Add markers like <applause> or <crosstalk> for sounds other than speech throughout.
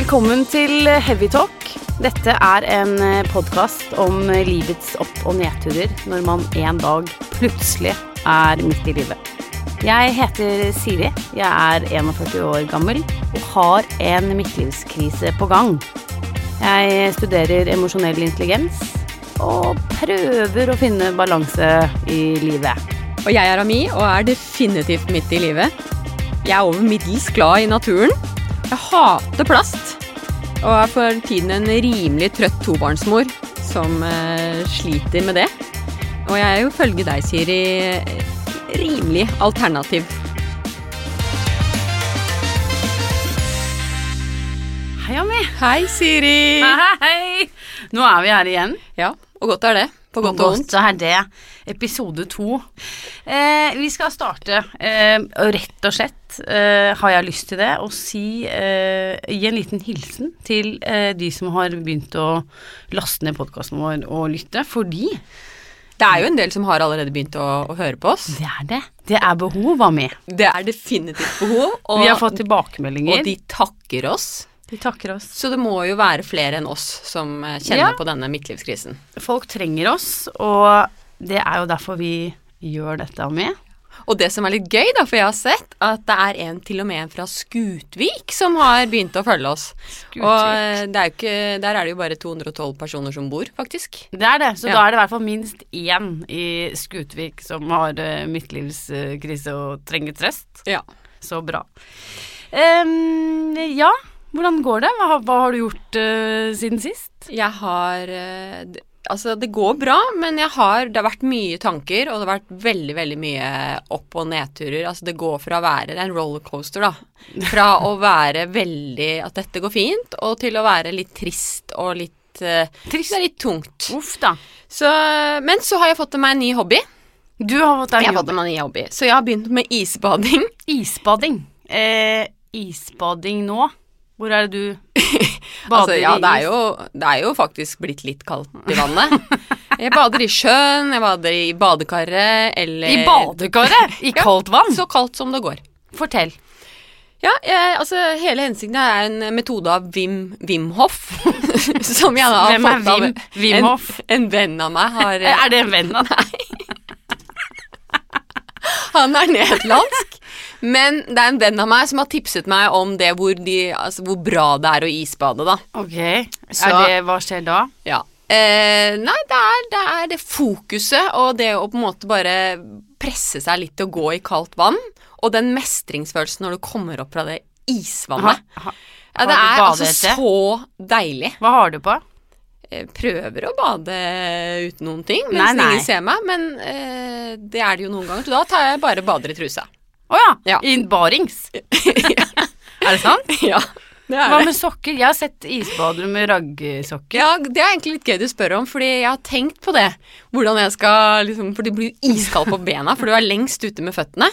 Velkommen til Heavy Talk. Dette er en podkast om livets opp- og nedturer når man en dag plutselig er midt i livet. Jeg heter Siri. Jeg er 41 år gammel og har en midtlivskrise på gang. Jeg studerer emosjonell intelligens og prøver å finne balanse i livet. Og jeg er Ami og er definitivt midt i livet. Jeg er over middels glad i naturen. Jeg hater plast. Og er for tiden en rimelig trøtt tobarnsmor som eh, sliter med det. Og jeg er jo følge deg, Siri, rimelig alternativ. Hei, Ami. Hei, Siri. Hei, hei. Nå er vi her igjen. Ja, og godt er det. På godt og vondt. Godt er det episode to. Eh, vi skal starte, eh, rett og slett eh, har jeg lyst til det, å si eh, Gi en liten hilsen til eh, de som har begynt å laste ned podkasten vår og lytte, fordi Det er jo en del som har allerede begynt å, å høre på oss. det er det. Det er behov av med. Det er definitivt behov, og, Vi har fått tilbakemeldinger. og de takker oss. de takker oss. Så det må jo være flere enn oss som eh, kjenner Ja. på denne midtlivskrisen. Folk trenger oss, og det er jo derfor vi gjør dette med. Og det som er litt gøy, da, for jeg har sett at det er en til og med en fra Skutvik som har begynt å følge oss. Skutvik. Og eh, det er ikke, der er det jo bare 212 personer som bor, faktisk. Det er det, så Ja. da er det i hvert fall minst én i Skutvik som har uh, midtlivskrise og trenger trøst. Ja. Så bra. Um, ja, hvordan går det? Hva, har- hva har du gjort uh, siden sist? Jeg har eh, d- Altså, det går bra, men jeg har Det har vært mye tanker, og det har vært veldig, veldig mye opp- og nedturer. Altså, det går fra å være Det er en rollercoaster, da. Fra <laughs> å være veldig At dette går fint, og til å være litt trist og litt uh, Trist. Det er litt tungt. Uff da. Så, men så har jeg fått meg en ny hobby. Du har fått deg Jeg har fått meg en ny hobby. Så jeg har begynt med isbading. Isbading. Eh, isbading nå? Hvor er det du <laughs> bader Altså, ja, det er, jo, det er jo faktisk blitt litt kaldt i vannet. <laughs> Jeg bader i sjøen, jeg bader i badekaret eller I badekaret? <laughs> I kaldt vann? Ja, Så kaldt som det går. Fortell. Ja, jeg, altså hele hensikten er en metode av Wim, Wim Hof. som jeg har Hvem er fått av Wim- Wim Hof? En, en venn av meg har Er det en venn av deg? Han er nederlandsk. Men det er en venn av meg som har tipset meg om det hvor, de, altså, hvor bra det er å isbade, da. Ok. Så- det, hva skjer da? Ja. Eh, nei, det er, det er det fokuset og det å på en måte bare presse seg litt til å gå i kaldt vann. Og den mestringsfølelsen når du kommer opp fra det isvannet. Ha- ha- Ja, det er altså så deilig. Hva har du på? Jeg prøver å bade uten noen ting mens Nei, nei. ingen ser meg, men eh, det er det jo noen ganger. Så da tar jeg bare bader i trusa. Å ja. Ja. I barings. <laughs> Er det sant? ja, det er Hva med sokker? Jeg har sett isbadere med raggsokker. Ja, det er egentlig litt gøy du spør om, fordi jeg har tenkt på det. Hvordan jeg skal liksom For det blir jo iskaldt på bena, for du er lengst ute med føttene.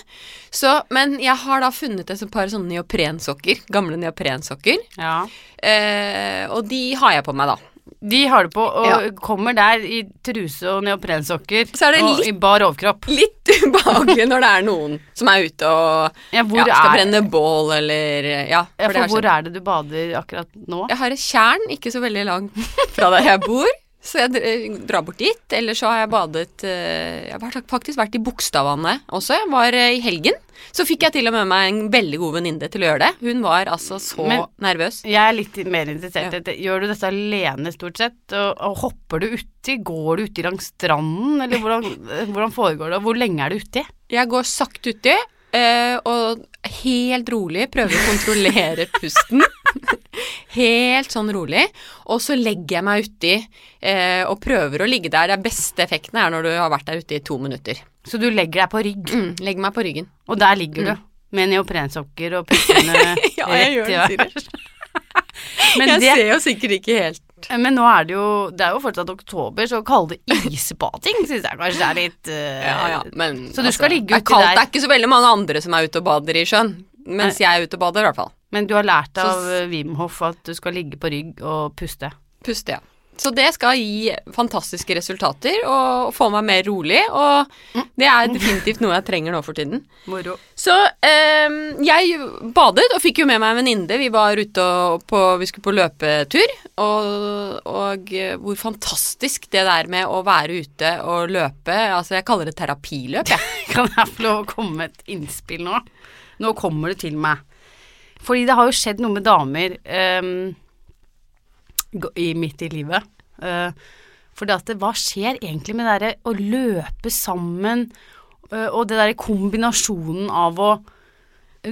Så, men jeg har da funnet et par sånne neoprensokker. Gamle neoprensokker. Ja. Eh, og de har jeg på meg, da. De har det på, og Ja. kommer der i truse og neoprensokker Så er det og i bar overkropp. Litt <laughs> ubehagelig når det er noen som er ute og Ja, ja, skal brenne bål eller Ja. for for hvor er det du bader akkurat nå? Jeg har et tjern ikke så veldig langt <laughs> fra der jeg bor. Så jeg drar bort dit. Eller så har jeg badet eh, Jeg har faktisk vært i Bogstadvannet også. Jeg var eh, i helgen. Så fikk jeg til og med meg en veldig god venninne til å gjøre det. Hun var altså så Men- nervøs. Jeg er litt mer interessert. Ja. Gjør du dette alene stort sett? Og, og hopper du uti? Går du uti langs stranden? Eller hvordan, hvordan foregår det? Og hvor lenge er du uti? Jeg går sakte uti. Eh, og helt rolig prøver å kontrollere <laughs> pusten. helt sånn rolig. Og så legger jeg meg uti uh, og prøver å ligge der. Den beste effekten er når du har vært der ute i to minutter. Så du legger deg på rygg, Mm, legger meg på ryggen. og der ligger du. Med neoprensokker og puppene <laughs> Ja, det, i værs. <laughs> Men, jeg det, ser jo sikkert ikke helt men nå er det jo Det er jo fortsatt oktober, så å kalle det isbading syns jeg kanskje er litt uh, Ja, ja, men Så du skal ligge uti der. Det er ikke så veldig mange andre som er ute og bader i sjøen. Mens jeg er ute og bader, i hvert fall. Men du har lært av s- eh, Wim Hof at du skal ligge på rygg og puste. Puste, ja. Så det skal gi fantastiske resultater og få meg mer rolig, og det er definitivt noe jeg trenger nå for tiden. Moro. Så eh, jeg badet og fikk jo med meg en venninne. Vi var ute og på, vi skulle på løpetur. Og, og eh, hvor fantastisk det der med å være ute og løpe Altså, jeg kaller det terapiløp, jeg. <laughs> Kan jeg få lov å komme med et innspill nå? Nå kommer det til meg. Fordi det har jo skjedd noe med damer eh, i midt i livet. Eh, for det at hva skjer egentlig med det derre å løpe sammen, og det derre kombinasjonen av å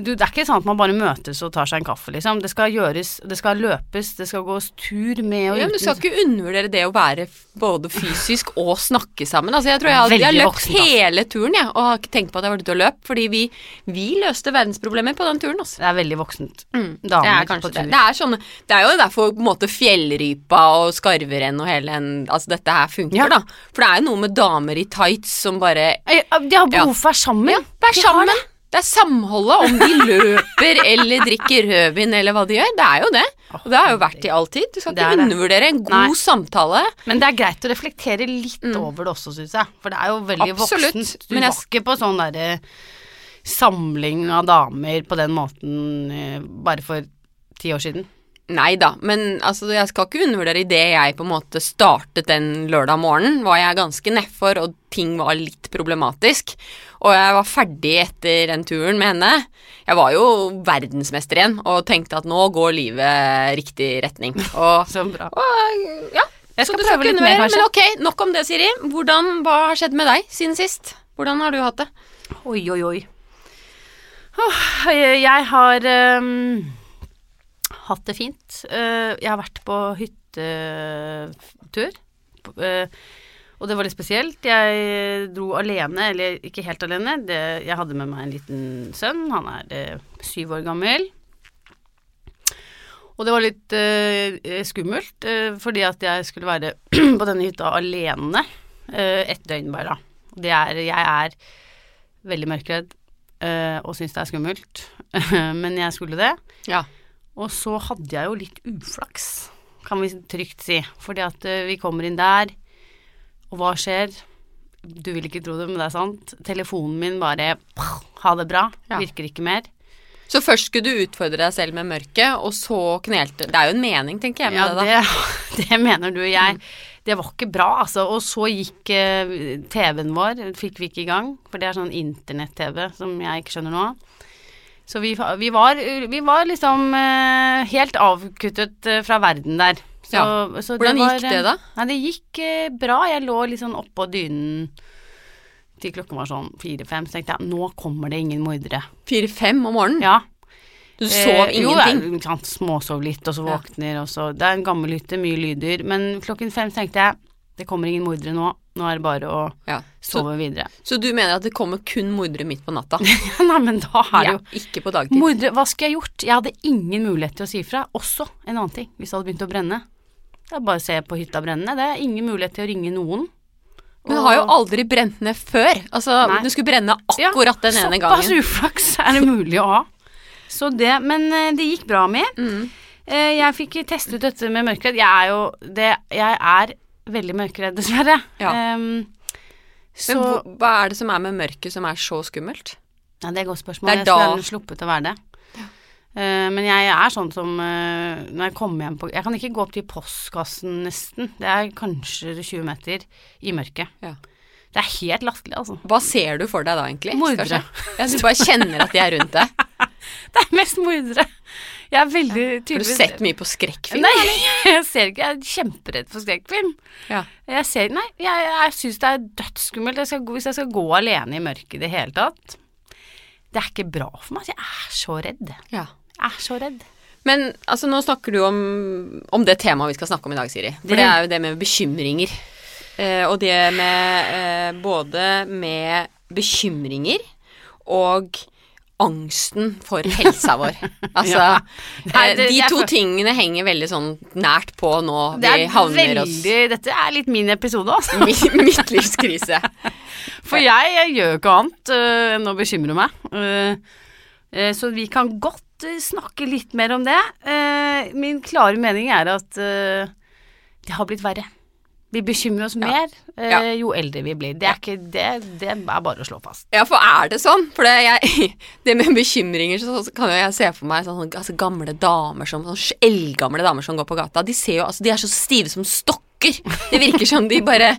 du, det er ikke sånn at man bare møtes og tar seg en kaffe, liksom. Det skal gjøres, det skal løpes, det skal gås tur med og Ja, men du skal ikke undervurdere det å være både fysisk og snakke sammen. Altså, jeg tror jeg, har- jeg har løpt hele turen, jeg, og har ikke tenkt på at jeg var ute og løp, fordi vi, vi løste verdensproblemer på den turen, altså. Det er veldig voksent. Mm, Damer det er på tur. det. Det er, sånne, det er jo derfor på en måte fjellrypa og skarverenn og hele den Altså dette her funker, Ja. da. For det er jo noe med damer i tights som bare De har behov for å være sammen. Ja, vær De har sammen. Det. Er samholdet, om de løper eller drikker rødvin eller hva de gjør. Det er jo det. Og det har jo vært i all tid. Du skal ikke er undervurdere en god Nei. samtale. Men det er greit å reflektere litt over det også, syns jeg. For det er jo veldig Mm. Absolutt, voksent. Du men jeg- var ikke på sånn derre samling av damer på den måten eh, bare for ti år siden. Nei da, men altså, jeg skal ikke undervurdere idet jeg på en måte startet den lørdag morgenen, var jeg ganske nedfor, og ting var litt problematisk. Og jeg var ferdig etter den turen med henne. Jeg var jo verdensmester igjen og tenkte at nå går livet riktig retning. <laughs> Og, Så bra. og ja, Jeg skal du prøve litt mer, kanskje. Men ok, nok om det, Siri. Hvordan, hva har skjedd med deg siden sist? Hvordan har du hatt det? Oi, oi, oi. Oh, jeg har ehm, hatt det fint. Eh, jeg har vært på hyttetur. Eh, og det var litt spesielt. Jeg dro alene, eller ikke helt alene. Det, jeg hadde med meg en liten sønn. Han er eh, syv år gammel. Og det var litt eh, skummelt, eh, fordi at jeg skulle være <clears throat> på denne hytta alene eh, et døgn bare. Det er, jeg er veldig mørkredd og syns det er skummelt, <laughs> men jeg skulle det. Ja. Og så hadde jeg jo litt uflaks, kan vi trygt si. Fordi at eh, vi kommer inn der, og hva skjer? Du vil ikke tro det, men det er sant. Telefonen min bare Ha det bra. Ja. Virker ikke mer. Så først skulle du utfordre deg selv med mørket, og så knelte Det er jo en mening, tenker jeg, med Ja, det, da. det, <laughs> det mener du. Jeg Det var ikke bra, altså. Og så gikk eh, TV-en vår, fikk vi ikke i gang. For det er sånn internett-TV som jeg ikke skjønner noe av. Så vi, vi, var, vi var liksom eh, helt avkuttet eh, fra verden der. Så, Ja. så Hvordan var, gikk det, da? eh, Nei, det gikk bra. Jeg lå liksom oppå dynen til klokken var sånn fire-fem, så tenkte jeg nå kommer det ingen mordere. Fire-fem om morgenen? Ja. Du sov Eh, jo, ingenting? jeg ikke småsov litt, og så Ja. våkner, og så Det er en gammel hytte, mye lyder. Men klokken fem tenkte jeg det kommer ingen mordere nå. Nå er det bare å Ja. Så, sove videre. så du mener at det kommer kun mordere midt på natta? <laughs> Nei, men da er det Ja, jo ikke på dagtid. Mordere, hva skulle jeg gjort? Jeg hadde ingen mulighet til å si ifra. Også en annen ting, hvis det hadde begynt å brenne. Det er bare å se på hytta brennende. Det er ingen mulighet til å ringe noen. Men det har jo aldri brent ned før. Altså, Nei. det skulle brenne akkurat den ene gangen. Såpass uflaks er det mulig å ha. Så det, men eh, det gikk bra med. Mm. Eh, Jeg fikk testet dette med mørkredd. Jeg er jo det, Jeg er veldig mørkredd, dessverre. Ja. Um, så Men hva er det som er med mørket som er så skummelt? ja, Det er et godt spørsmål. Det er jeg da- skulle gjerne sluppet å være det. Eh, men jeg er sånn som eh, Når jeg kommer hjem på Jeg kan ikke gå opp til postkassen nesten. Det er kanskje 20 meter i mørket. Ja. Det er helt latterlig, altså. Hva ser du for deg da, egentlig? Mordere. Jeg Ja, du bare kjenner at de er rundt deg. <laughs> Det er mest mordere. Jeg er veldig Har du sett mye på skrekkfilm? Nei, jeg ser ikke. Jeg er kjemperedd for skrekkfilm. Ja. Jeg ser, nei, jeg, jeg syns det er dødsskummelt jeg skal hvis jeg skal gå alene i mørket i det hele tatt. Det er ikke bra for meg. Jeg er så redd. ja. Jeg er så redd. Men altså, nå snakker du om, om det temaet vi skal snakke om i dag, Siri. For Det- det er jo det med bekymringer. Eh, og det med eh, både med bekymringer og angsten for helsa vår. <laughs> Altså, Ja. Nei, eh, det- de to tingene henger veldig sånn nært på nå vi havner havner oss Dette er litt min episode, altså. <laughs> Mi- Midtlivskrise. <laughs> For jeg, jeg gjør ikke annet uh, enn å bekymre meg. Uh, uh, så vi kan godt snakke litt mer om det. Min klare mening er at det har blitt verre. Vi bekymrer oss mer eh, Ja. jo eldre vi blir. Det er, ikke, det, det er bare å slå fast. Ja, for er det sånn? For det, jeg, <laughs> det med bekymringer, så, så kan jeg se for meg sånn, altså, gamle damer som sånn eldgamle damer som går på gata. De ser jo, altså, de er så stive som stokker. Det virker som de bare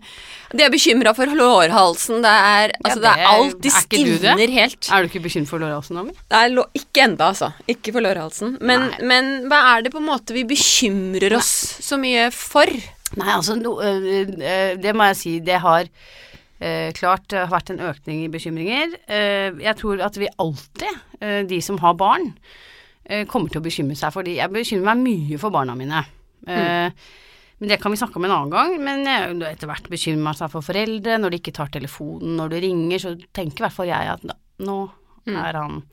De er bekymra for lårhalsen. Det er, altså, det det er alt. De er stivner helt. Er du ikke bekymret for lårhalsen, Ami? Det er ikke enda, altså. Ikke for lårhalsen. Men, men hva er det på en måte vi bekymrer oss så mye for? Nei, altså no, øh, øh, Det må jeg si. Det har øh, klart har vært en økning i bekymringer. Jeg tror at vi alltid, de som har barn, kommer til å bekymre seg for de. Jeg bekymrer meg mye for barna mine. Mm. Men det kan vi snakke om en annen gang. Men jeg, etter hvert bekymrer man seg for foreldre. Når de ikke tar telefonen når du ringer, så tenker i hvert fall jeg at nå er han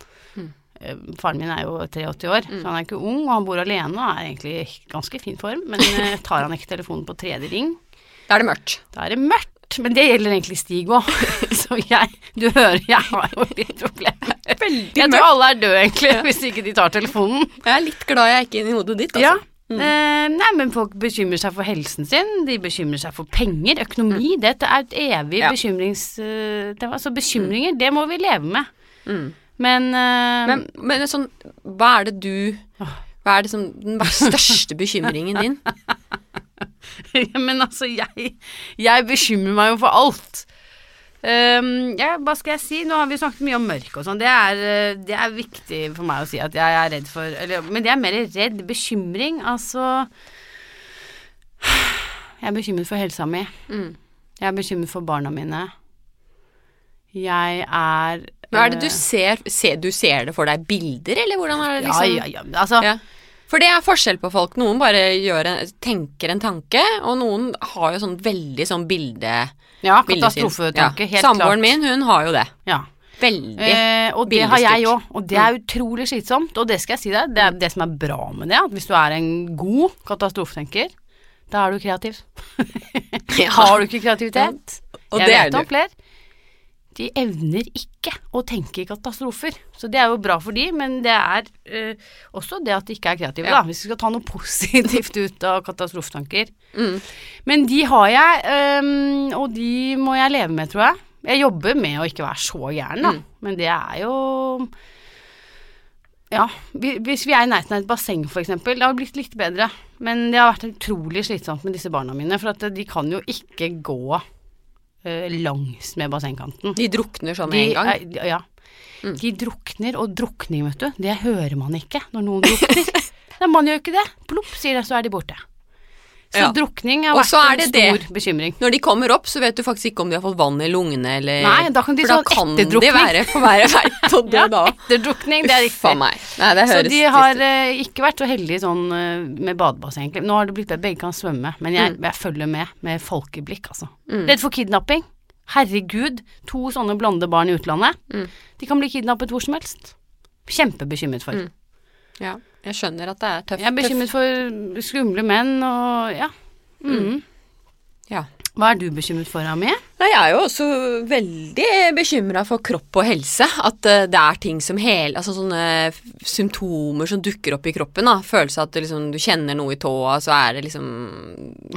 Faren min er jo 83 år, så han er ikke ung, og han bor alene og er egentlig i ganske fin form. Men øh, <laughs> tar han ikke telefonen på tredje ring, Da er det mørkt. da er det mørkt. Men det gjelder egentlig Stig òg. <laughs> Så jeg Du hører, jeg har jo litt problemer. Veldig Jeg tror alle er døde, egentlig, hvis ikke de tar telefonen. Jeg er litt glad jeg er ikke inni hodet ditt, altså. Ja. Eh, nei, men folk bekymrer seg for helsen sin, de bekymrer seg for penger, økonomi. Dette er et evig Ja. bekymrings... eh, det, altså bekymringer, det må vi leve med. Mm. Men, uh, Men, men sånn, hva er det du Hva er det som den største bekymringen din? <laughs> Men altså, jeg, jeg bekymrer meg jo for alt. Um, ja, hva skal jeg si? Nå har vi snakket mye om mørk og sånn. Det, eh, det er viktig for meg å si at jeg er redd for eller, Men det er mer redd. Bekymring, altså Jeg er bekymret for helsa mi. Mm. Jeg er bekymret for barna mine. Jeg er Hva er det du eh, ser? ser du ser det for deg bilder, eller hvordan er det liksom? Ja, ja, ja. Altså, Ja. For det er forskjell på folk. Noen bare en, tenker en tanke, og noen har jo sånn veldig sånn bilde... ja katastrofetanke. Ja. Helt Samboeren klart. min, hun har jo det. Ja. Veldig. Eh, og det har jeg òg, og det er utrolig slitsomt. Og det skal jeg si deg, det er det som er bra med det, at hvis du er en god katastrofetenker, da er du kreativ. <laughs> Har du ikke kreativitet? Og jeg det vet om flere. De evner ikke å tenke katastrofer. Så det er jo bra for de, men det er eh, også det at de ikke er kreative, Ja. da. Hvis vi skal ta noe <laughs> positivt ut av katastrofetanker. Mm. Men de har jeg, øhm, og de må jeg leve med, tror jeg. Jeg jobber med å ikke være så gæren, da. Mm. Men det er jo Ja, hvis vi er i nærheten av et basseng, eksempel. Det har blitt litt bedre. Men det har vært utrolig slitsomt med disse barna mine, for at de kan jo ikke gå øh, langs med bassengkanten. De drukner sånn med en gang. er- ja. De drukner, og drukning, vet du, det hører man ikke når noen drukner. <laughs> Nei, man gjør ikke det. Plopp, sier det, så er de borte. Så Ja. drukning har vært en stor det. bekymring. Når de kommer opp, så vet du faktisk ikke om de har fått vann i lungene, eller Nei, da kan de For da sånn kan de være på hver vei til å dø <laughs> Ja, da. etterdrukning, det er riktig. meg. Nei, det Så de har ut. eh, ikke vært så heldige sånn uh, med badebasseng, egentlig. Nå har det blitt bedre, begge kan svømme, men jeg, jeg følger med med folkeblikk, altså. Mm. Redd for kidnapping. Herregud, to sånne blonde barn i utlandet. Mm. De kan bli kidnappet hvor som helst. Kjempebekymret for. Mm. Ja, jeg skjønner at det er tøft. Jeg er bekymret for skumle menn og ja. Mm. Ja. Hva er du bekymret for, Ami? Nei, Jeg er jo også veldig bekymra for kropp og helse. At uh, det er ting som hele Altså sånne symptomer som dukker opp i kroppen. da Følelse av at det liksom, du kjenner noe i tåa, så er det liksom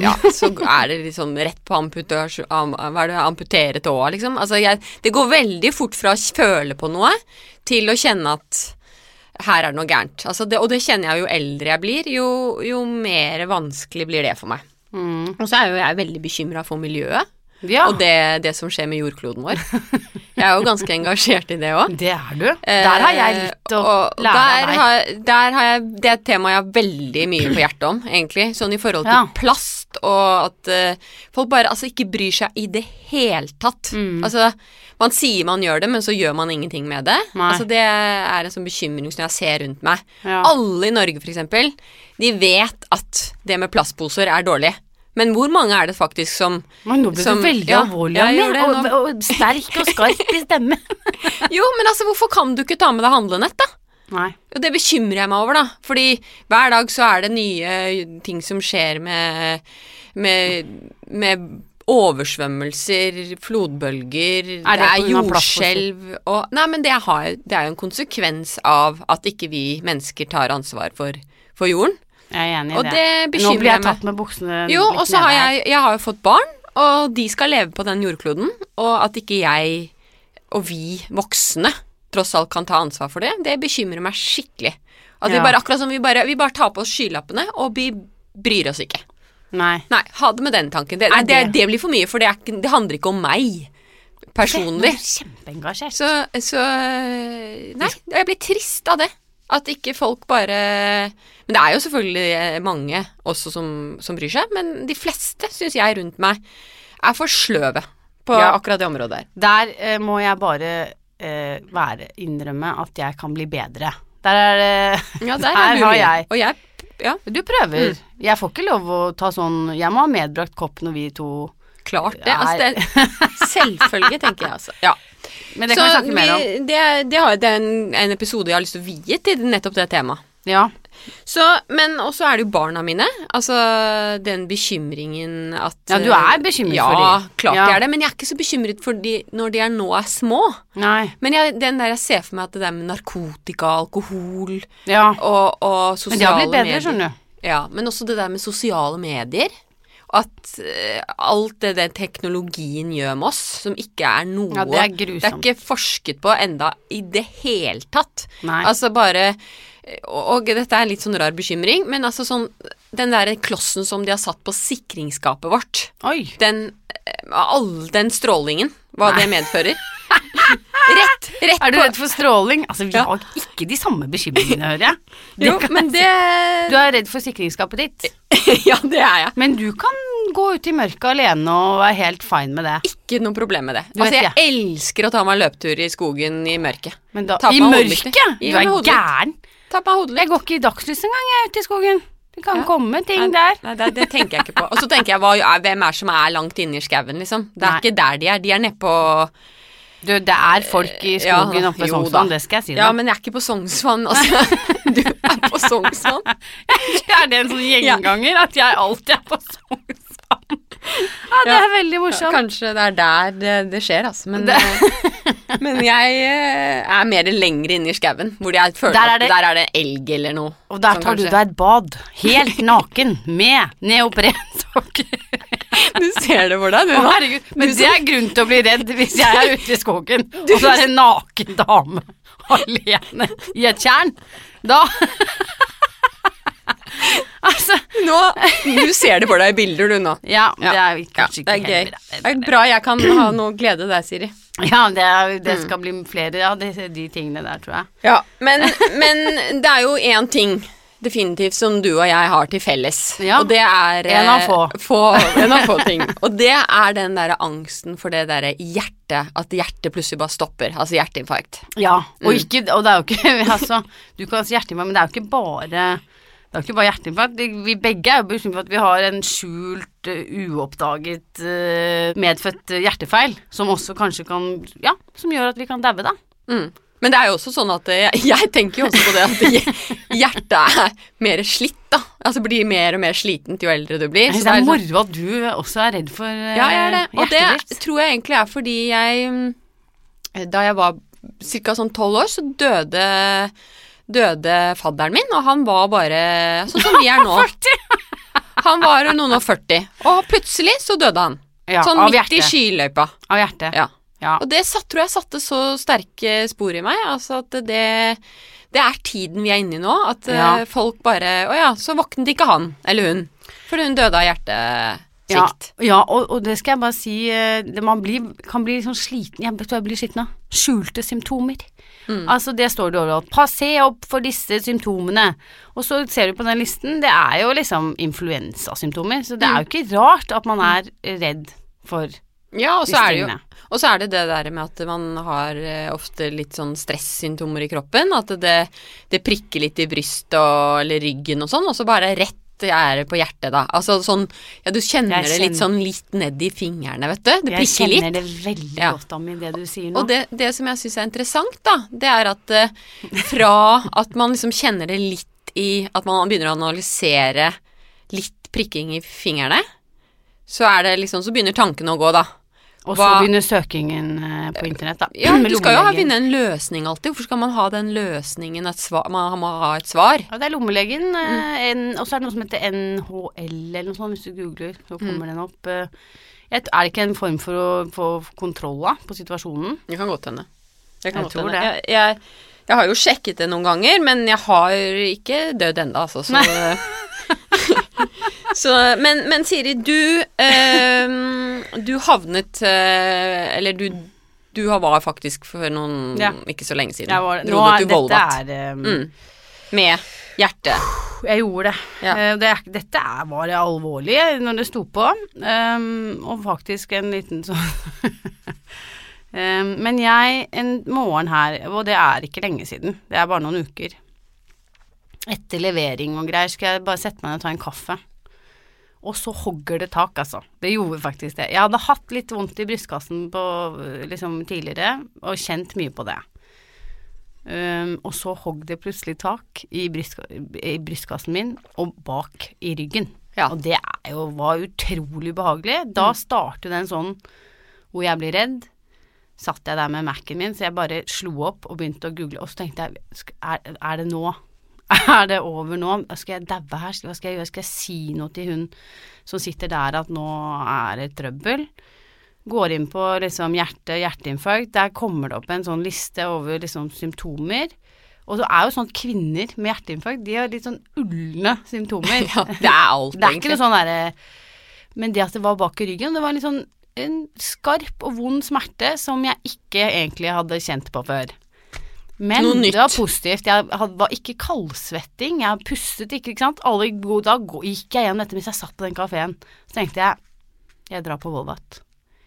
Ja, så er det liksom rett på amputasjon am, Hva er det, amputere tåa, liksom. Altså jeg Det går veldig fort fra å føle på noe til å kjenne at her er det noe gærent. Altså det, og det kjenner jeg jo eldre jeg blir, jo, jo mer vanskelig blir det for meg. Mm. Og så er jo jeg veldig bekymra for miljøet. Ja, Og det, det som skjer med jordkloden vår. Jeg er jo ganske engasjert i det òg. det er du. Der har jeg litt å og lære der av deg. Har, der har jeg, det er et tema jeg har veldig mye på hjertet om, egentlig. Sånn i forhold til Ja. Og at uh, folk bare altså ikke bryr seg i det hele tatt. Mm. Altså, man sier man gjør det, men så gjør man ingenting med det. Nei. Altså, det er en sånn bekymring som jeg ser rundt meg. Ja. Alle i Norge, eksempel, de vet at det med plastposer er dårlig. Men hvor mange er det faktisk som Men nå ble som- du veldig ja, alvorlig, Ami, det og, nå. og sterk og skarp i stemmen. <laughs> Jo, men altså, hvorfor kan du ikke ta med deg handlenett, da? Nei. Og det bekymrer jeg meg over, da. Fordi hver dag så er det nye ting som skjer med med, med oversvømmelser, flodbølger, Er det det er jordskjelv og Nei, men det, har, det er jo en konsekvens av at ikke vi mennesker tar ansvar for, for jorden. Jeg er enig i Og det. det Nå blir jeg tatt med buksene Jo, og så har jeg, jeg har jo fått barn, og de skal leve på den jordkloden, og at ikke jeg og vi voksne tross alt kan ta ansvar for det, det bekymrer meg skikkelig. At vi bare, akkurat som vi bare, vi bare tar på oss skylappene, og vi bryr oss ikke. Nei. Nei, ha det med den tanken. Det, det, det- blir for mye, for det, er det handler ikke om meg personlig. Er Kjempeengasjert. Så, så Nei, jeg blir trist av det. At ikke folk bare Men det er jo selvfølgelig eh, mange også som, som bryr seg, men de fleste, syns jeg, rundt meg er for sløve på Ja. akkurat det området der. Der eh, må jeg bare eh, være innrømme at jeg kan bli bedre. Der er det Ja, der der er <laughs> har jeg. Og jeg Ja, Du prøver. Jeg får ikke lov å ta sånn Jeg må ha medbrakt kopp når vi to klart det. Altså, det Selvfølge, tenker jeg altså. Ja. Men det Så kan vi snakke mer om. det, det, har, det er en, en episode jeg har lyst til å vie til nettopp det temaet. Ja. Så, men også er det jo barna mine. Altså den bekymringen at Ja, du er bekymret ja, for dem? Ja, klart Ja. jeg er det. Men jeg er ikke så bekymret for de når de er nå er små. Nei. Men jeg, den der jeg ser for meg at det der med narkotika, alkohol Ja. og, og sosiale Men det har blitt bedre, medier skjønner du. Ja, men også det der med sosiale medier. At uh, alt det den teknologien gjør med oss, som ikke er noe Ja, det er Det er ikke forsket på enda i det hele tatt. Nei. Altså bare og, dette er litt sånn rar bekymring, men altså sånn Den der klossen som de har satt på sikringsskapet vårt, Oi. den eh, All den strålingen, hva det medfører. <laughs> rett, rett Er du redd for stråling? Altså, vi Ja. har ikke de samme bekymringene, hører jeg. <laughs> Det Jo, men det Du er redd for sikringsskapet ditt. <laughs> Ja, det er jeg. Men du kan gå ut i mørket alene og være helt fine med det. Ikke noe problem med det. Du altså, jeg elsker å ta meg løptur i skogen i mørket. Da, I mørket? Du er gæren. Ta på meg hodelykt. Jeg går ikke i dagslys engang, jeg, ute i skogen. Det kan Ja. komme ting der. Nei, det, det tenker jeg ikke på. Og så tenker jeg, hva, hvem er som er langt inne i skauen, liksom? Det er Nei. ikke der de er. De er nede på Du, det er folk i Ja, skogen oppe ved jo. Sognsvann, det skal jeg si deg. Ja, men jeg er ikke på Sognsvann, altså. <laughs> Du er på Sognsvann. <laughs> er det en sånn gjenganger at jeg alltid er på Sognsvann? <laughs> Ja, det er veldig morsomt. Kanskje det er der det, det skjer, altså. Men, Det- eh, men jeg eh, er mer lenger inne i skauen, hvor jeg føler Der er at der er det elg eller noe. Og der Sånn tar du deg et bad, helt naken, med neoprensokker. <laughs> Du ser det for deg, du nå. herregud, men det er grunn til å bli redd hvis <laughs> jeg er ute i skogen, og så er det en naken dame alene i et tjern. Da <laughs> Altså Nå, du ser det for deg i bilder, du nå. Ja, det er kanskje ikke helt bra. Det er bra jeg kan ha noe glede deg, Siri. <laughs> Ja, det, er, Mm. det skal bli flere av de, de tingene der, tror jeg. Ja, men, men det er jo én ting definitivt som du og jeg har til felles. Ja. Og det er En av eh, få. få En av få ting. Og det er den derre angsten for det derre hjertet, at hjertet plutselig bare stopper. Altså hjerteinfarkt. Ja, og, Mm. ikke, og det er jo ikke <laughs> altså, Du kan si hjerteinfarkt, men det er jo ikke bare det er ikke bare hjerteinfarkt. Vi begge er jo bekymret for at vi har en skjult, eh, uoppdaget, eh, medfødt hjertefeil, som også kanskje kan Ja, som gjør at vi kan daue, da. Mm. Men det er jo også sånn at eh, jeg, jeg tenker jo også på det at <laughs> hjertet er mer slitt, da. Altså blir mer og mer slitent jo eldre du blir. Jeg synes det er liksom- moro at du også er redd for eh, Ja, jeg er det. Og det tror jeg egentlig er fordi jeg mm, Da jeg var ca. sånn tolv år, så døde Døde fadderen min, og han var bare sånn som vi er nå. <laughs> Han var noen og 40, og plutselig så døde han. Ja, sånn midt i skiløypa. Av hjertet. Ja. Ja. Og det satt, tror jeg satte så sterke spor i meg. Altså at det Det er tiden vi er inne i nå. At eh, folk bare Å ja, så våknet ikke han eller hun. For hun døde av hjertet. Ja, ja og, og det skal jeg bare si eh, Man blir, kan bli sånn sliten Jeg tror jeg blir sliten av. Skjulte symptomer. Mm. Altså Det står det overalt. Pass se opp for disse symptomene. Og så ser du på den listen, det er jo liksom influensasymptomer. Så det er Mm. jo ikke rart at man er redd for Ja, og så er det jo. Og så er det det der med at man har eh, ofte litt sånn stressymptomer i kroppen. At det, det prikker litt i brystet eller ryggen og sånn, og så bare rett er på hjertet, da. Altså sånn Ja, du kjenner kjenner det litt sånn litt ned i fingrene, vet du. Det prikker litt. kjenner det veldig Ja. godt Ami, det du sier nå. Og det, det som jeg syns er interessant, da, det er at eh, fra at man liksom kjenner det litt i At man begynner å analysere litt prikking i fingrene, så er det liksom Så begynner tankene å gå, da. Og så begynner søkingen eh, på internett, da. Ja, <clears throat> du skal jo ha finne en løsning alltid. Hvorfor skal man ha den løsningen, et svar? Man må ha et svar. Ja, det er lommelegen, Mm. eh, og så er det noe som heter NHL eller noe sånt, hvis du googler, så Mm. kommer den opp. eh. Jeg er det ikke en form for å få kontroll på situasjonen? Det kan godt hende. Jeg, Jeg tror hende. det. Jeg, jeg har jo sjekket det noen ganger, men jeg har ikke dødd ennå, altså. Så, <laughs> <laughs> så men, men Siri, du eh, Du havnet eh, Eller du, du var faktisk for noen Ja. Ikke så lenge siden. Jeg var, nå du Volvat. er um, Mm. Med hjertet. Jeg gjorde det. Ja. Eh, det dette er, var alvorlig når det sto på, um, og faktisk en liten sånn um, <laughs> Men jeg, en morgen her, og det er ikke lenge siden, det er bare noen uker Etter levering og greier skal jeg bare sette meg ned og ta en kaffe. Og så hogger det tak, altså. Det gjorde faktisk det. Jeg hadde hatt litt vondt i brystkassen på, liksom, tidligere, og kjent mye på det. Um, og så hogg det plutselig tak i, brystka i brystkassen min og bak i ryggen. Ja. Og det jo, var utrolig behagelig. Da startet den sånn hvor jeg blir redd. Satt jeg der med Mac-en min, så jeg bare slo opp og begynte å google. Og så tenkte jeg, er, er det nå? Er det over nå? Skal jeg daue her? Hva skal jeg gjøre? Skal jeg si noe til hun som sitter der at nå er det trøbbel? Går inn på liksom hjerte, hjerteinfarkt, der kommer det opp en sånn liste over liksom symptomer. Og så er jo sånn at kvinner med hjerteinfarkt, de har litt sånn ulne symptomer. <laughs> Ja, det er alt, Det er ikke noe sånn derre Men det at det var bak i ryggen, det var litt sånn en skarp og vond smerte som jeg ikke egentlig hadde kjent på før. Men det var positivt. Jeg var ikke kaldsvetting. Jeg pustet ikke, ikke sant. Alle gode Da gikk jeg gjennom dette mens jeg satt på den kafeen. Så tenkte jeg jeg drar på Volvat.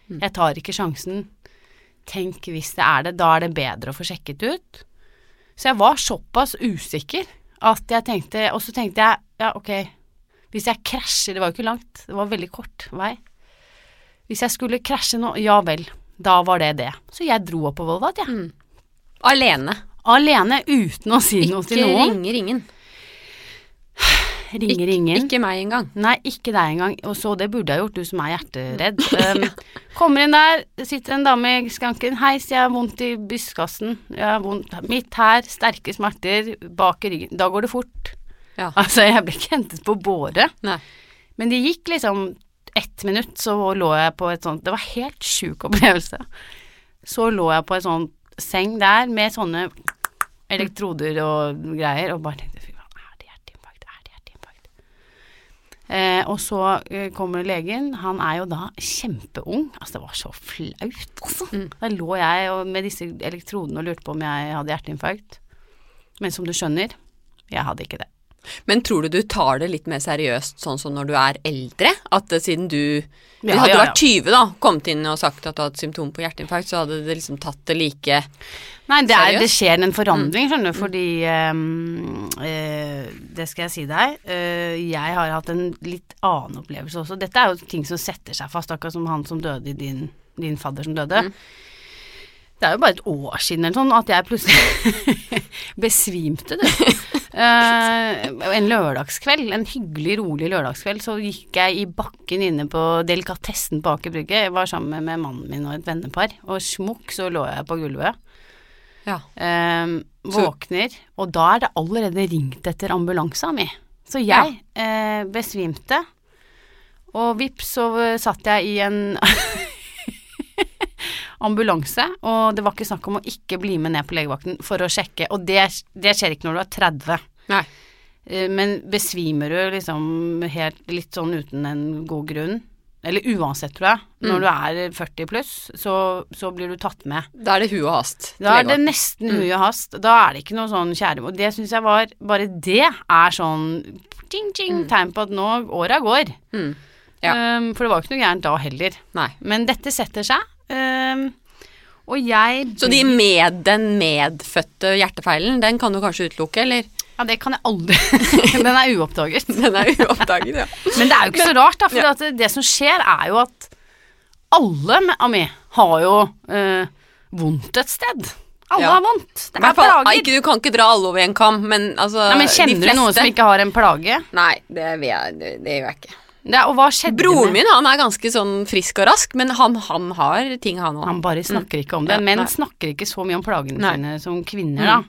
Mm. Jeg tar ikke sjansen. Tenk hvis det er det, da er det bedre å få sjekket ut. Så jeg var såpass usikker at jeg tenkte Og så tenkte jeg ja, ok, hvis jeg krasjer Det var jo ikke langt, det var veldig kort vei. Hvis jeg skulle krasje nå, ja vel, da var det det. Så jeg dro opp på Volvat, jeg. Mm. Alene. Alene, uten å si noe til Ikke noen. ringer ingen. Ringer Ik- ingen. Ikke meg engang. Nei, ikke deg engang. Og så det burde jeg gjort, du som er hjerteredd. Um, <laughs> kommer inn der, sitter en dame i skranken. Hei, jeg har vondt i brystkassen. Jeg har vondt midt her, sterke smerter bak i ryggen. Da går det fort. Ja. Altså, jeg ble ikke hentet på båre. Nei. Men det gikk liksom ett minutt, så lå jeg på et sånt Det var helt sjuk opplevelse. Så lå jeg på et sånt seng der med sånne elektroder og greier, og bare tenkte fy faen, er det hjerteinfarkt? Er det hjerteinfarkt? Eh, og så eh, kommer legen, han er jo da kjempeung. Altså, det var så flaut, altså. Mm. Da lå jeg og, med disse elektrodene og lurte på om jeg hadde hjerteinfarkt. Men som du skjønner, jeg hadde ikke det. Men tror du du tar det litt mer seriøst sånn som når du er eldre? At siden du Ja, Hadde du ja, vært 20 da, kommet inn og sagt at du hadde symptom på hjerteinfarkt, så hadde det liksom tatt det like Nei, det, er, det skjer en forandring, skjønner du, fordi ehm, eh, Det skal jeg si deg. eh, jeg har hatt en litt annen opplevelse også. Dette er jo ting som setter seg fast, akkurat som han som døde i din, din fadder som døde. Det er jo bare et år siden eller sånn at jeg plutselig <laughs> besvimte, du. Uh, en lørdagskveld, en hyggelig, rolig lørdagskveld, så gikk jeg i bakken inne på delikatessen på Aker Brygge. Jeg var sammen med mannen min og et vennepar, og smukk så lå jeg på gulvet. Ja. Uh, våkner, og da er det allerede ringt etter ambulansa mi. Så jeg eh, besvimte, og vips så satt jeg i en <laughs> ambulanse, og det var ikke snakk om å ikke bli med ned på legevakten for å sjekke, og det, det skjer ikke når du er 30. Nei. Eh, Men besvimer du liksom helt litt sånn uten en god grunn, eller uansett, tror jeg, Mm. når du er 40 pluss, så, så blir du tatt med. Da er det hu og hast. Da er det nesten Mm. hui og hast. Da er det ikke noe sånn kjære Og det syns jeg var Bare det er sånn ting, ting, tegn på at nå åra går. Mm. Ja. Um, for det var jo ikke noe gærent da heller. Nei. Men dette setter seg. Um, og jeg Så de med den medfødte hjertefeilen, den kan du kanskje utelukke, eller? Ja, det kan jeg aldri <laughs> Den er uoppdaget. <laughs> Den er uoppdaget, ja. Men det er jo ikke så rart, da. For Ja. det, det som skjer, er jo at alle av meg har jo eh, vondt et sted. Alle Ja. har vondt. Det er plager. ikke, du kan ikke dra alle over en kam, men altså Nei, men kjenner du noen som ikke har en plage? Nei, det, jeg, det, det gjør jeg ikke. Ja, og hva skjedde Broren med min han er ganske sånn frisk og rask, men han, han har ting, han òg. Han bare snakker ikke om det. Ja, Menn snakker ikke så mye om plagene Nei. sine som kvinner, Mm. da.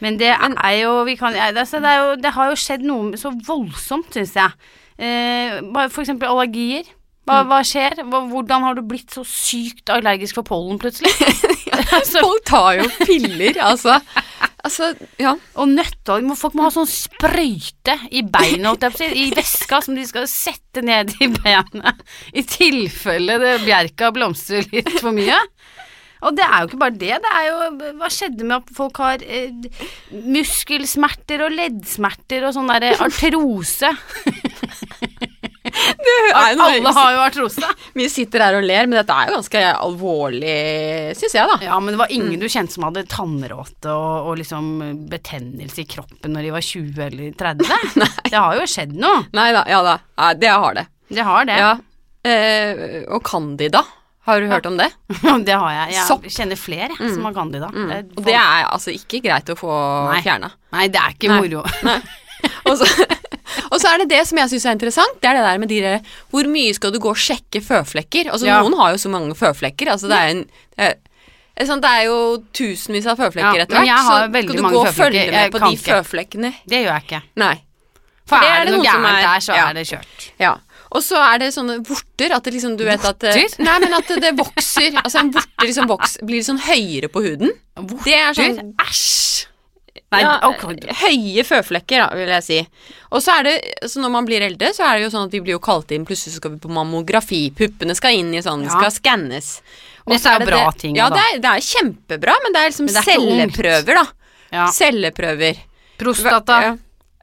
Men det er jo Vi kan altså, det, er jo, det har jo skjedd noe så voldsomt, syns jeg. Eh, for eksempel allergier. Hva, Mm. hva skjer? Hvordan har du blitt så sykt allergisk for pollen plutselig? <laughs> ja, <laughs> Folk tar jo piller, altså. Altså, ja. og nøtter. Folk må ha sånn sprøyte i si, i veska som de skal sette ned i beinet. i tilfelle det bjerka blomstrer litt for mye. Og det er jo ikke bare det, det er jo Hva skjedde med at folk har eh, muskelsmerter og leddsmerter og sånn derre artrose? <laughs> er jo noe- Alle har jo artrose. Vi sitter her og ler, men dette er jo ganske alvorlig, syns jeg, da. Ja, men det var ingen du kjente som hadde tannråte og, og liksom betennelse i kroppen når de var 20 eller 30. <laughs> Det har jo skjedd noe. Nei da, ja da. Det har det. Det har det. Ja. Eh, og Candida, har du hørt om det? <laughs> det har jeg. Jeg Sopp. kjenner flere jeg, som har candida. Mm. Det er Og det er altså ikke greit å få Nei. fjerna. Nei, det er ikke Nei. moro. Og så, <laughs> og så er det det som jeg syns er interessant, det er det der med de der Hvor mye skal du gå og sjekke føflekker? Altså Ja. Noen har jo så mange føflekker. Altså det er en det er, sånn, det er jo tusenvis av føflekker Ja, etter hvert. så skal du gå og følge med på de ikke. føflekkene. Det gjør jeg ikke. Nei. For For er det noe gærent er- der, så ja. er det kjørt. Ja. Og så er det sånne vorter at det liksom, du vet at Vorter? Nei, men at det vokser Altså en vorte liksom vokser, blir sånn høyere på huden. Det er sånn Æsj! Nei, ja, okay. Høye føflekker, da, vil jeg si. Og så er det, så når man blir eldre, så er det jo sånn at vi blir jo kalt inn, plutselig så skal vi på mammografi, puppene skal inn i sånn, Ja. skal skannes. Og Dette er det bra det- ting, Ja, da. det er, det er kjempebra, men det er liksom det er celleprøver, da. Ja. Celleprøver. Prostata. Ja.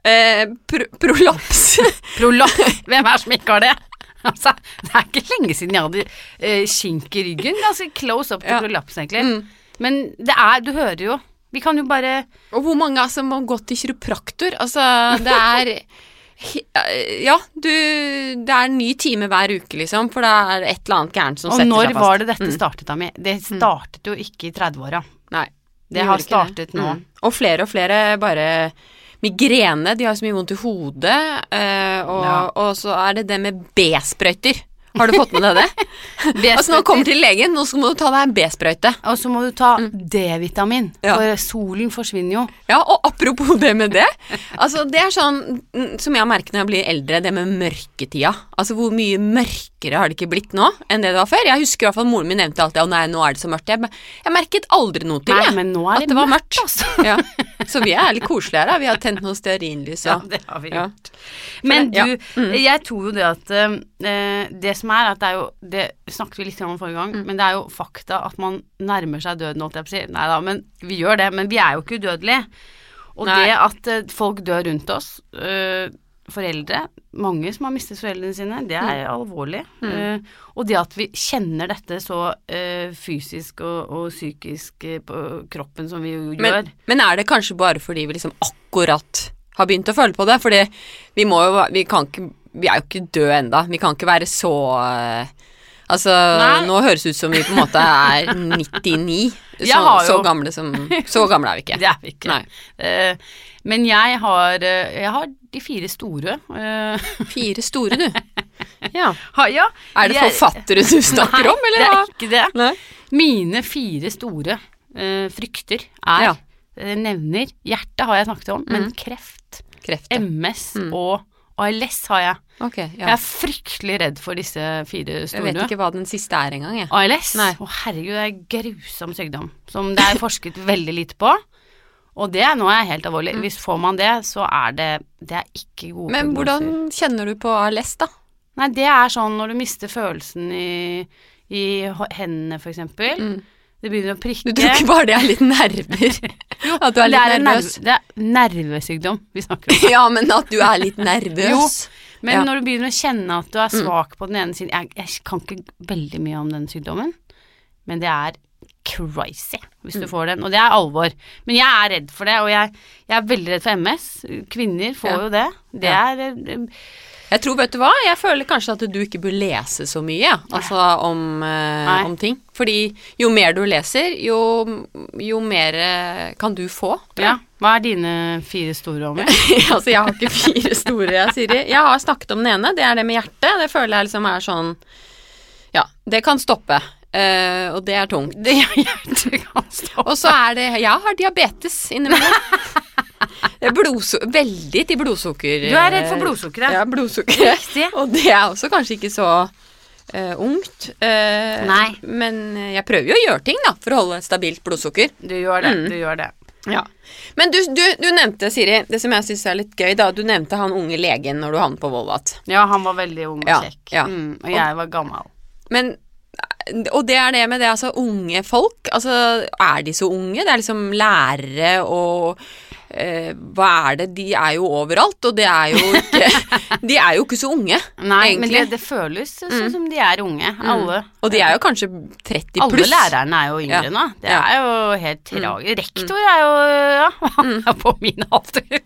Eh, pro prolaps. <laughs> Prolaps. Hvem er det som ikke har det? Altså, det er ikke lenge siden jeg hadde eh, kink i ryggen. Ganske close up til Ja. prolaps, egentlig. Mm. Men det er Du hører jo. Vi kan jo bare Og hvor mange altså, må gå til kiropraktor? Altså, det er <laughs> Ja, du Det er en ny time hver uke, liksom, for det er et eller annet gærent som Og setter seg fast. Og når var det dette Mm. startet, Ami? Det startet jo ikke i 30-åra. Nei. Det har startet startet nå. Mm. Og flere og flere bare Migrene, de har så mye vondt i hodet, eh, og, Ja. og så er det det med B-sprøyter. Har du fått med deg det? <laughs> altså Når du kommer til legen, nå må du ta deg en B-sprøyte. Og så må du ta D-vitamin, Mm. Ja. for solen forsvinner jo. Ja, og apropos det med det. Altså, det er sånn mm, som jeg merker når jeg blir eldre, det med mørketida. Altså, hvor mye mørkere har det ikke blitt nå enn det det var før? Jeg husker i hvert fall moren min nevnte alltid at nei, nå er det så mørkt. Jeg, jeg merket aldri noe til Nei, jeg, men nå er det, at det var mørkt, mørkt. altså. Ja. <laughs> Så vi er litt koselige her. Vi har tent noen stearinlys Ja, og det har vi Ja. gjort. Men Ja. du, jeg tror jo det at eh, Det som er at det er jo Det snakket vi litt om forrige gang, Mm. men det er jo fakta at man nærmer seg døden, holdt jeg på å si. Nei da, men vi gjør det. Men vi er jo ikke udødelige. Og Nei. det at eh, folk dør rundt oss, eh, foreldre, mange som har mistet foreldrene sine, det er alvorlig. Eh, og det at vi kjenner dette så uh, fysisk og, og psykisk uh, på kroppen som vi jo gjør. men, men er det kanskje bare fordi vi liksom akkurat har begynt å føle på det? Fordi vi må jo Vi kan ikke Vi er jo ikke døde enda. Vi kan ikke være så Altså, Nei. nå høres det ut som vi på en måte er <laughs> 99. Så, så gamle som Så gamle er vi ikke. <laughs> Det er vi ikke. Nei. Eh, men jeg har, eh, jeg har de fire store. Uh. <laughs> Fire store, du. Ja. ha, ja, Er det jeg- forfattere du snakker Nei, om, eller det er ikke det. Nei. Mine fire store uh, frykter er Ja. Nevner Hjertet har jeg snakket om, men Mm. kreft, Kreft. MS Mm. og ALS har jeg. Ok, Jeg er fryktelig redd for disse fire Jeg vet ikke hva den siste er engang, jeg. ALS? Nei. Å herregud, det er grusom sykdom som det er forsket veldig lite på. Og det nå er helt alvorlig. Hvis får man det, så er det Det er ikke gode Mm. Men prognoser. hvordan kjenner du på ALS, da? Nei, det er sånn når du mister følelsen i, i hendene, for eksempel. Mm. Det begynner å prikke. Du tror ikke bare det er litt nerver? <laughs> At du er litt er nervøs? nerve, det er nervesykdom vi snakker om. <laughs> Ja, men at du er litt nervøs? jo, Men Ja. Mm. når du begynner å kjenne at du er svak på den ene siden jeg, jeg kan ikke veldig mye om den sykdommen, men det er crazy hvis Mm. du får den, og det er alvor. Men jeg er redd for det, og jeg, jeg er veldig redd for MS. Kvinner får Ja. jo det. Det Ja. er eh, Jeg tror, vet du hva, jeg føler kanskje at du ikke bør lese så mye, ja. altså om, eh, om ting. Fordi jo mer du leser, jo, jo mer eh, kan du få. Ja. Hva er dine fire store ommer? <laughs> altså, jeg har ikke fire store, Siri. Jeg har snakket om den ene, det er det med hjertet. Det føler jeg liksom er sånn Ja, det kan stoppe. Uh, og det er tungt. Det er <laughs> hjertet kan stoppe. Og så er det Jeg har diabetes innimellom. <laughs> Blodsu veldig til blodsukker. Du er redd for blodsukkeret. Ja, blodsukkeret. <laughs> Riktig. Og det er også kanskje ikke så uh, ungt. Uh, Nei. Men jeg prøver jo å gjøre ting, da, for å holde stabilt blodsukker. Du gjør det. Mm. Du gjør det. Ja. Men du, du, du nevnte, Siri, det som jeg syns er litt gøy, da. Du nevnte han unge legen når du havnet på Volvat. Ja, han var veldig ung og Ja, kjekk. ja. Mm, og jeg var gammel. Men og det er det med det, altså unge folk. Altså, er de så unge? Det er liksom lærere og eh, Hva er det? De er jo overalt, og det er jo ikke <laughs> De er jo ikke så unge, Nei, men det, det føles sånn som de er unge. Alle. Og de er jo kanskje 30 pluss. Alle lærerne er jo yngre Ja. nå. Det Ja. er jo helt tragisk. Rektor er jo Ja, <laughs> han er på min alder.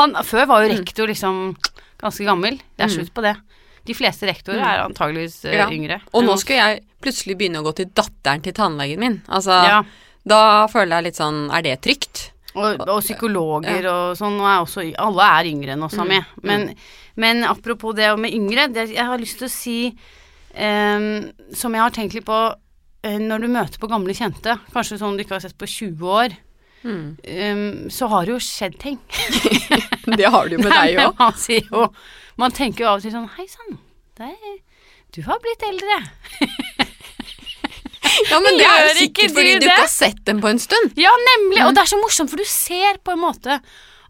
Han, før var jo rektor liksom ganske gammel. Det er slutt på det. De fleste rektorer er antageligvis eh, Ja. yngre. Og nå skal jeg plutselig begynne å gå til datteren til tannlegen min. Altså, ja. da føler jeg litt sånn Er det trygt? Og, og psykologer og sånn, og er også, alle er yngre enn oss, Ami. Men, men apropos det med yngre, det, jeg har lyst til å si um, Som jeg har tenkt litt på eh, når du møter på gamle kjente, kanskje sånn du ikke har sett på 20 år, ehm, så har det jo skjedd ting. <laughs> Det har det jo med <laughs> deg Men òg. Man, jo, man tenker jo av og til sånn Hei sann, du har blitt eldre. Ja, men det er jo sikkert fordi du ikke har sett dem på en stund. Ja, nemlig. Og det er så morsomt, for du ser på en måte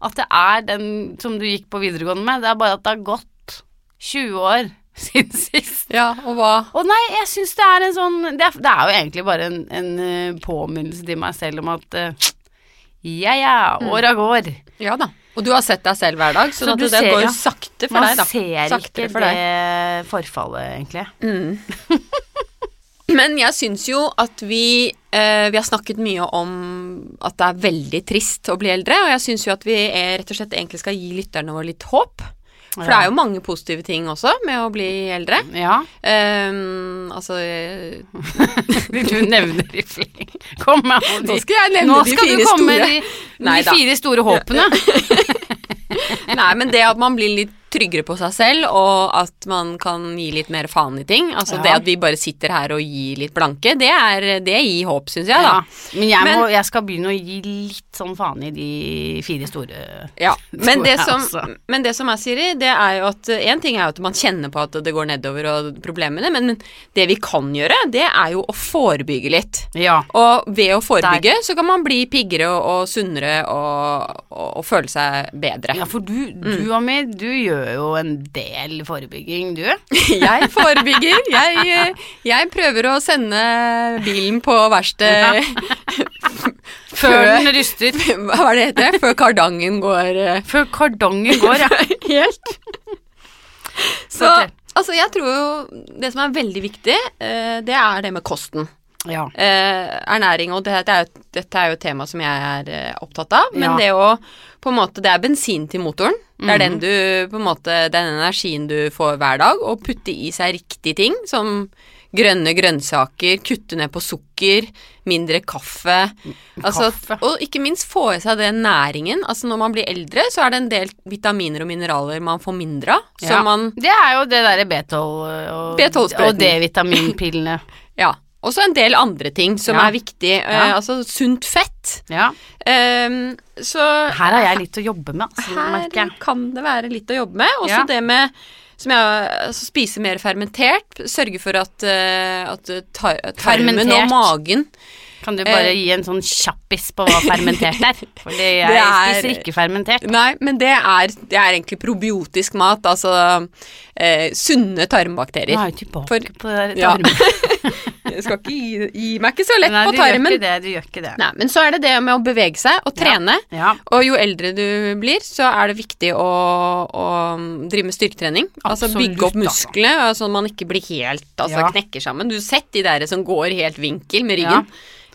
at det er den som du gikk på videregående med. Det er bare at det har gått 20 år <laughs> siden sist. Ja, og hva Og nei, jeg syns det er en sånn Det er, det er jo egentlig bare en, en eh, påminnelse til meg selv om at eh, ja ja, åra går. Ja da. Og du har sett deg selv hver dag, sånn Så at det ser, går jo sakte for Man deg, da. ser ikke det forfallet, egentlig. Men jeg syns jo at vi eh, Vi har snakket mye om at det er veldig trist å bli eldre, og jeg syns jo at vi er, rett og slett egentlig skal gi lytterne våre litt håp. For det er jo mange positive ting også med å bli eldre. Ja. Um, altså eh, <laughs> Du nevner i fleng. Kom med alle de Nå skal jeg nevne Nå de skal fire du komme med de, de fire store håpene. <laughs> Nei, men det at man blir litt tryggere på seg selv, og at man kan gi litt mer faen i ting. Altså Ja. det at vi bare sitter her og gir litt blanke, det, er, det gir håp, syns jeg, da. Ja, men jeg, Men- jeg skal begynne å gi litt sånn faen i de fire store Ja, men det, som, men det som er, Siri, det er jo at én ting er jo at man kjenner på at det går nedover og problemene, men, det vi kan gjøre, det er jo å forebygge litt. Ja. Og ved å forebygge så kan man bli piggere og, og sunnere og, og, og føle seg bedre. ja, for du, Mm. du Amir, du gjør jo en del forebygging, du. <laughs> Jeg forebygger. Jeg, jeg prøver å sende bilen på verksted <laughs> Før den ryster. Hva er det heter? Før kardangen går eh, Før kardangen går, ja. <laughs> helt. Så altså, jeg tror jo det som er veldig viktig, eh, det er det med kosten. ja. Eh, ernæring, og dette er, jo, dette er jo et tema som jeg er eh, opptatt av. Men Ja. det å på en måte, Det er bensin til motoren. Det er Mhm. den du på en måte, den energien du får hver dag. Og putte i seg riktige ting, som grønne grønnsaker, kutte ned på sukker, mindre kaffe. Altså, Kaffe. og ikke minst få i seg den næringen. Altså Når man blir eldre, så er det en del vitaminer og mineraler man får mindre av. Ja. man Det er jo det derre B12 og, B12-sprøyten. og D-vitaminpillene. <laughs> Ja. Og så en del andre ting som Ja. er viktig. Ja. Uh, altså sunt fett. Ja. Um, så Her har jeg litt å jobbe med, altså, her kan det være litt å jobbe med. Også det med som jeg, altså, spise mer fermentert. Sørge for at, uh, at tar, tarmen Fermentert. og magen Kan du bare Eh. gi en sånn kjappis på hva fermentert er? <laughs> Fordi jeg Det er- spiser ikke fermentert. Nei, men det er, det er egentlig probiotisk mat. Altså eh, sunne Nå tarmbakterier. er jeg tilbake For- på der Ja. <laughs> Jeg skal ikke gi, gi meg ikke så lett Nei, på du gjør ikke det. Du gjør ikke det. Nei, men så er det det med å bevege seg og trene. Ja. Og jo eldre du blir, så er det viktig å, å drive med styrketrening. altså bygge opp altså. musklene, sånn at man ikke blir helt altså, Ja. knekker sammen. Du har sett de der som går helt vinkel med ryggen.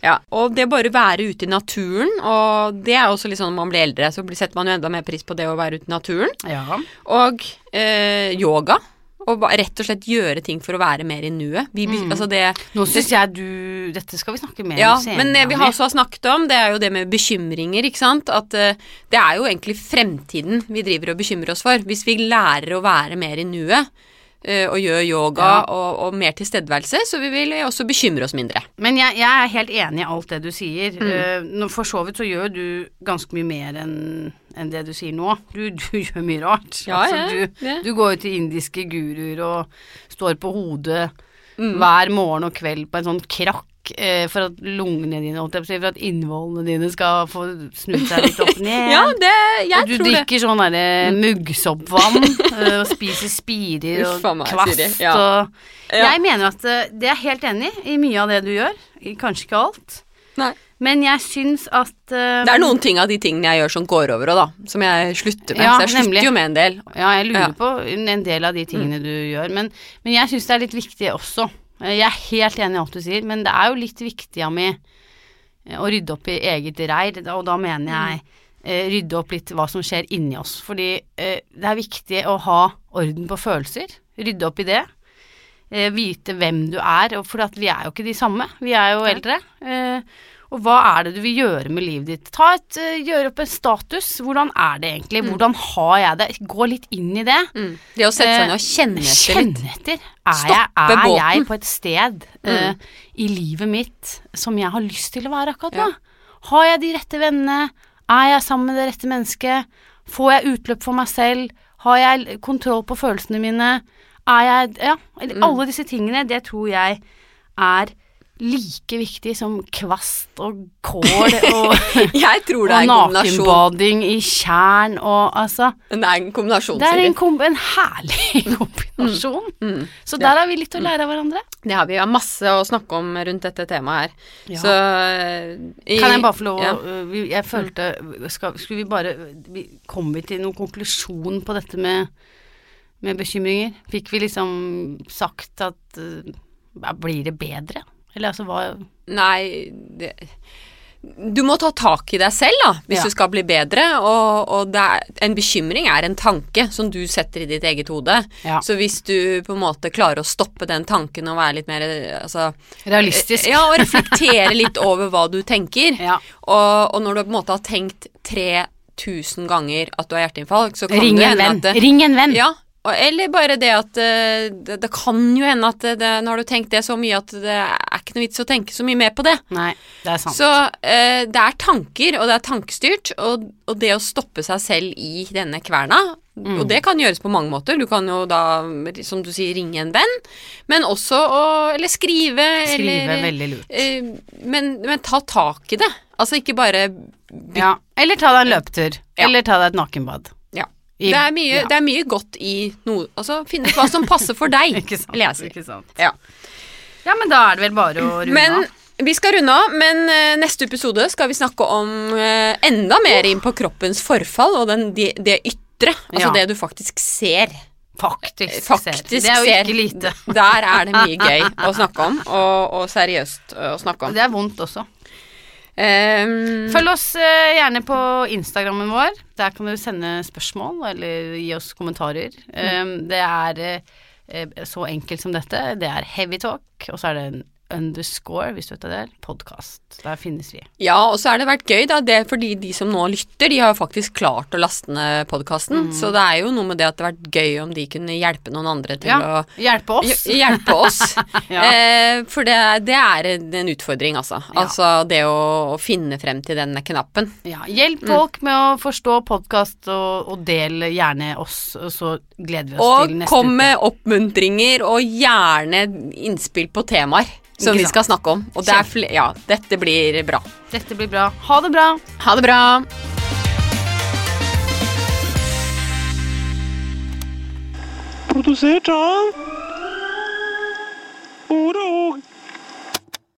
Ja, Og det bare være ute i naturen, og det er også litt sånn når man blir eldre, så setter man jo enda mer pris på det å være ute i naturen. Ja. Og eh, yoga. Og rett og slett gjøre ting for å være mer i nuet. Mm. altså Nå syns jeg du Dette skal vi snakke mer ja, om senere. men det vi har også har snakket om, det er jo det med bekymringer, ikke sant. At uh, det er jo egentlig fremtiden vi driver og bekymrer oss for. Hvis vi lærer å være mer i nuet, eh, og gjør yoga Ja. og, og mer tilstedeværelse, så vi vil også bekymre oss mindre. Men jeg, jeg er helt enig i alt det du sier. Mm. Eh, for så vidt så gjør du ganske mye mer enn enn det du sier nå. Du, du <laughs> gjør mye rart. Ja, altså, du, ja. du går jo til indiske guruer og står på hodet Mm. hver morgen og kveld på en sånn krakk eh, for at lungene dine, for at innvollene dine skal få snudd seg litt opp <laughs> ned. Ja, det, jeg og du tror det. sånn derre muggsoppvann <laughs> eh, og spiser spirer og meg, kvast. Ja. og Ja. Jeg mener at eh, det er helt enig i mye av det du gjør. Kanskje ikke alt. Nei. Men jeg syns at uh, Det er noen ting av de tingene jeg gjør som går over òg, da. Som jeg slutter med. Ja, så jeg slutter nemlig. jo med en del. Ja, jeg lurer Ja. Mm. på en del av de tingene du gjør. Men, men jeg syns det er litt viktig også. Eh, Jeg er helt enig i alt du sier, men det er jo litt viktig av meg eh, å rydde opp i eget reir, og da mener jeg eh, rydde opp litt hva som skjer inni oss. Fordi eh, det er viktig å ha orden på følelser. Rydde opp i det. Eh, vite hvem du er, for vi er jo ikke de samme. Vi er jo eldre. Eh, og hva er det du vil gjøre med livet ditt? Ta et, eh, Gjør opp en status. Hvordan er det egentlig? Hvordan har jeg det? Gå litt inn i det. Det å sette seg ned og kjenne etter litt. Kjenne etter. Er, jeg, er jeg på et sted eh, i livet mitt som jeg har lyst til å være akkurat nå? Har jeg de rette vennene? Er jeg sammen med det rette mennesket? Får jeg utløp for meg selv? Har jeg kontroll på følelsene mine? Er jeg Ja, Mm. alle disse tingene, det tror jeg er like viktig som kvast og kål <laughs> og, og nakenbading i tjern og altså Det er en kombinasjon, det er en, kom en herlig <laughs> kombinasjon. Mm. Så der har vi litt å lære av hverandre. Det har vi. Vi har masse å snakke om rundt dette temaet her. Ja. Så eh, i, Kan jeg bare få lov ja. Jeg følte skal, Skulle vi bare Kom vi til noen konklusjon på dette med, med bekymringer? Fikk vi liksom sagt at øh, Blir det bedre? Eller altså hva Nei, det du må ta tak i deg selv, da, hvis Ja. du skal bli bedre. Og, og det er, en bekymring er en tanke som du setter i ditt eget hode. Ja. Så hvis du på en måte klarer å stoppe den tanken og være litt mer altså, Realistisk. Ja, og reflektere litt over hva du tenker. Ja. Og, og når du på en måte har tenkt 3000 ganger at du har hjerteinfarkt, så kan Ring det en hende at Ring en venn. ja, eller bare det at eh, det, det kan jo hende at det, det, nå har du tenkt det så mye at det er ikke noe vits å tenke så mye mer på det. Nei, det er sant. Så eh, det er tanker, og det er tankestyrt, og, og det å stoppe seg selv i denne kverna Mm. Og det kan gjøres på mange måter. Du kan jo da, som du sier, ringe en venn, men også å Eller skrive, Skrive eller veldig lurt. eh, men, men ta tak i det. Altså ikke bare Ja. Eller ta deg en løpetur. Ja. Eller ta deg et nakenbad. I- Det er, mye, ja. det er mye godt i noe Altså finne ut hva som passer for deg, <laughs> Ikke sant. vil jeg si. Ikke sant. Ja. Ja, men da er det vel bare å runde Men av. vi skal runde av, men eh, neste episode skal vi snakke om eh, enda mer inn på kroppens forfall og den, det, det ytre. Altså Ja. det du faktisk ser. Faktisk, Faktisk ser. Det er jo ikke lite. Der er det mye gøy å snakke om, og, og seriøst å snakke om. Det er vondt også. Um, Følg oss uh, gjerne på Instagrammen vår. Der kan du sende spørsmål eller gi oss kommentarer. Um, det er eh, så enkelt som dette. Det er heavy talk, og så er det en underscore, hvis du vet det podkast. Der finnes vi. ja, og så har det vært gøy, da. Det er fordi de som nå lytter, de har faktisk klart å laste ned podkasten. Mm. Så det er jo noe med det at det har vært gøy om de kunne hjelpe noen andre til Ja, å hjelpe oss. Hjelpe oss. <laughs> Ja. eh, for det, det er en utfordring, altså. Ja. Altså det å, å finne frem til denne knappen. Ja, hjelp folk med å forstå podkast, og, og del gjerne oss, og så gleder vi oss Og til neste kom uke. med oppmuntringer og gjerne innspill på temaer som vi skal snakke om. Og det er ja, dette blir bra. Dette blir bra. Ha det bra. Ha det bra. Produsert av Ordet og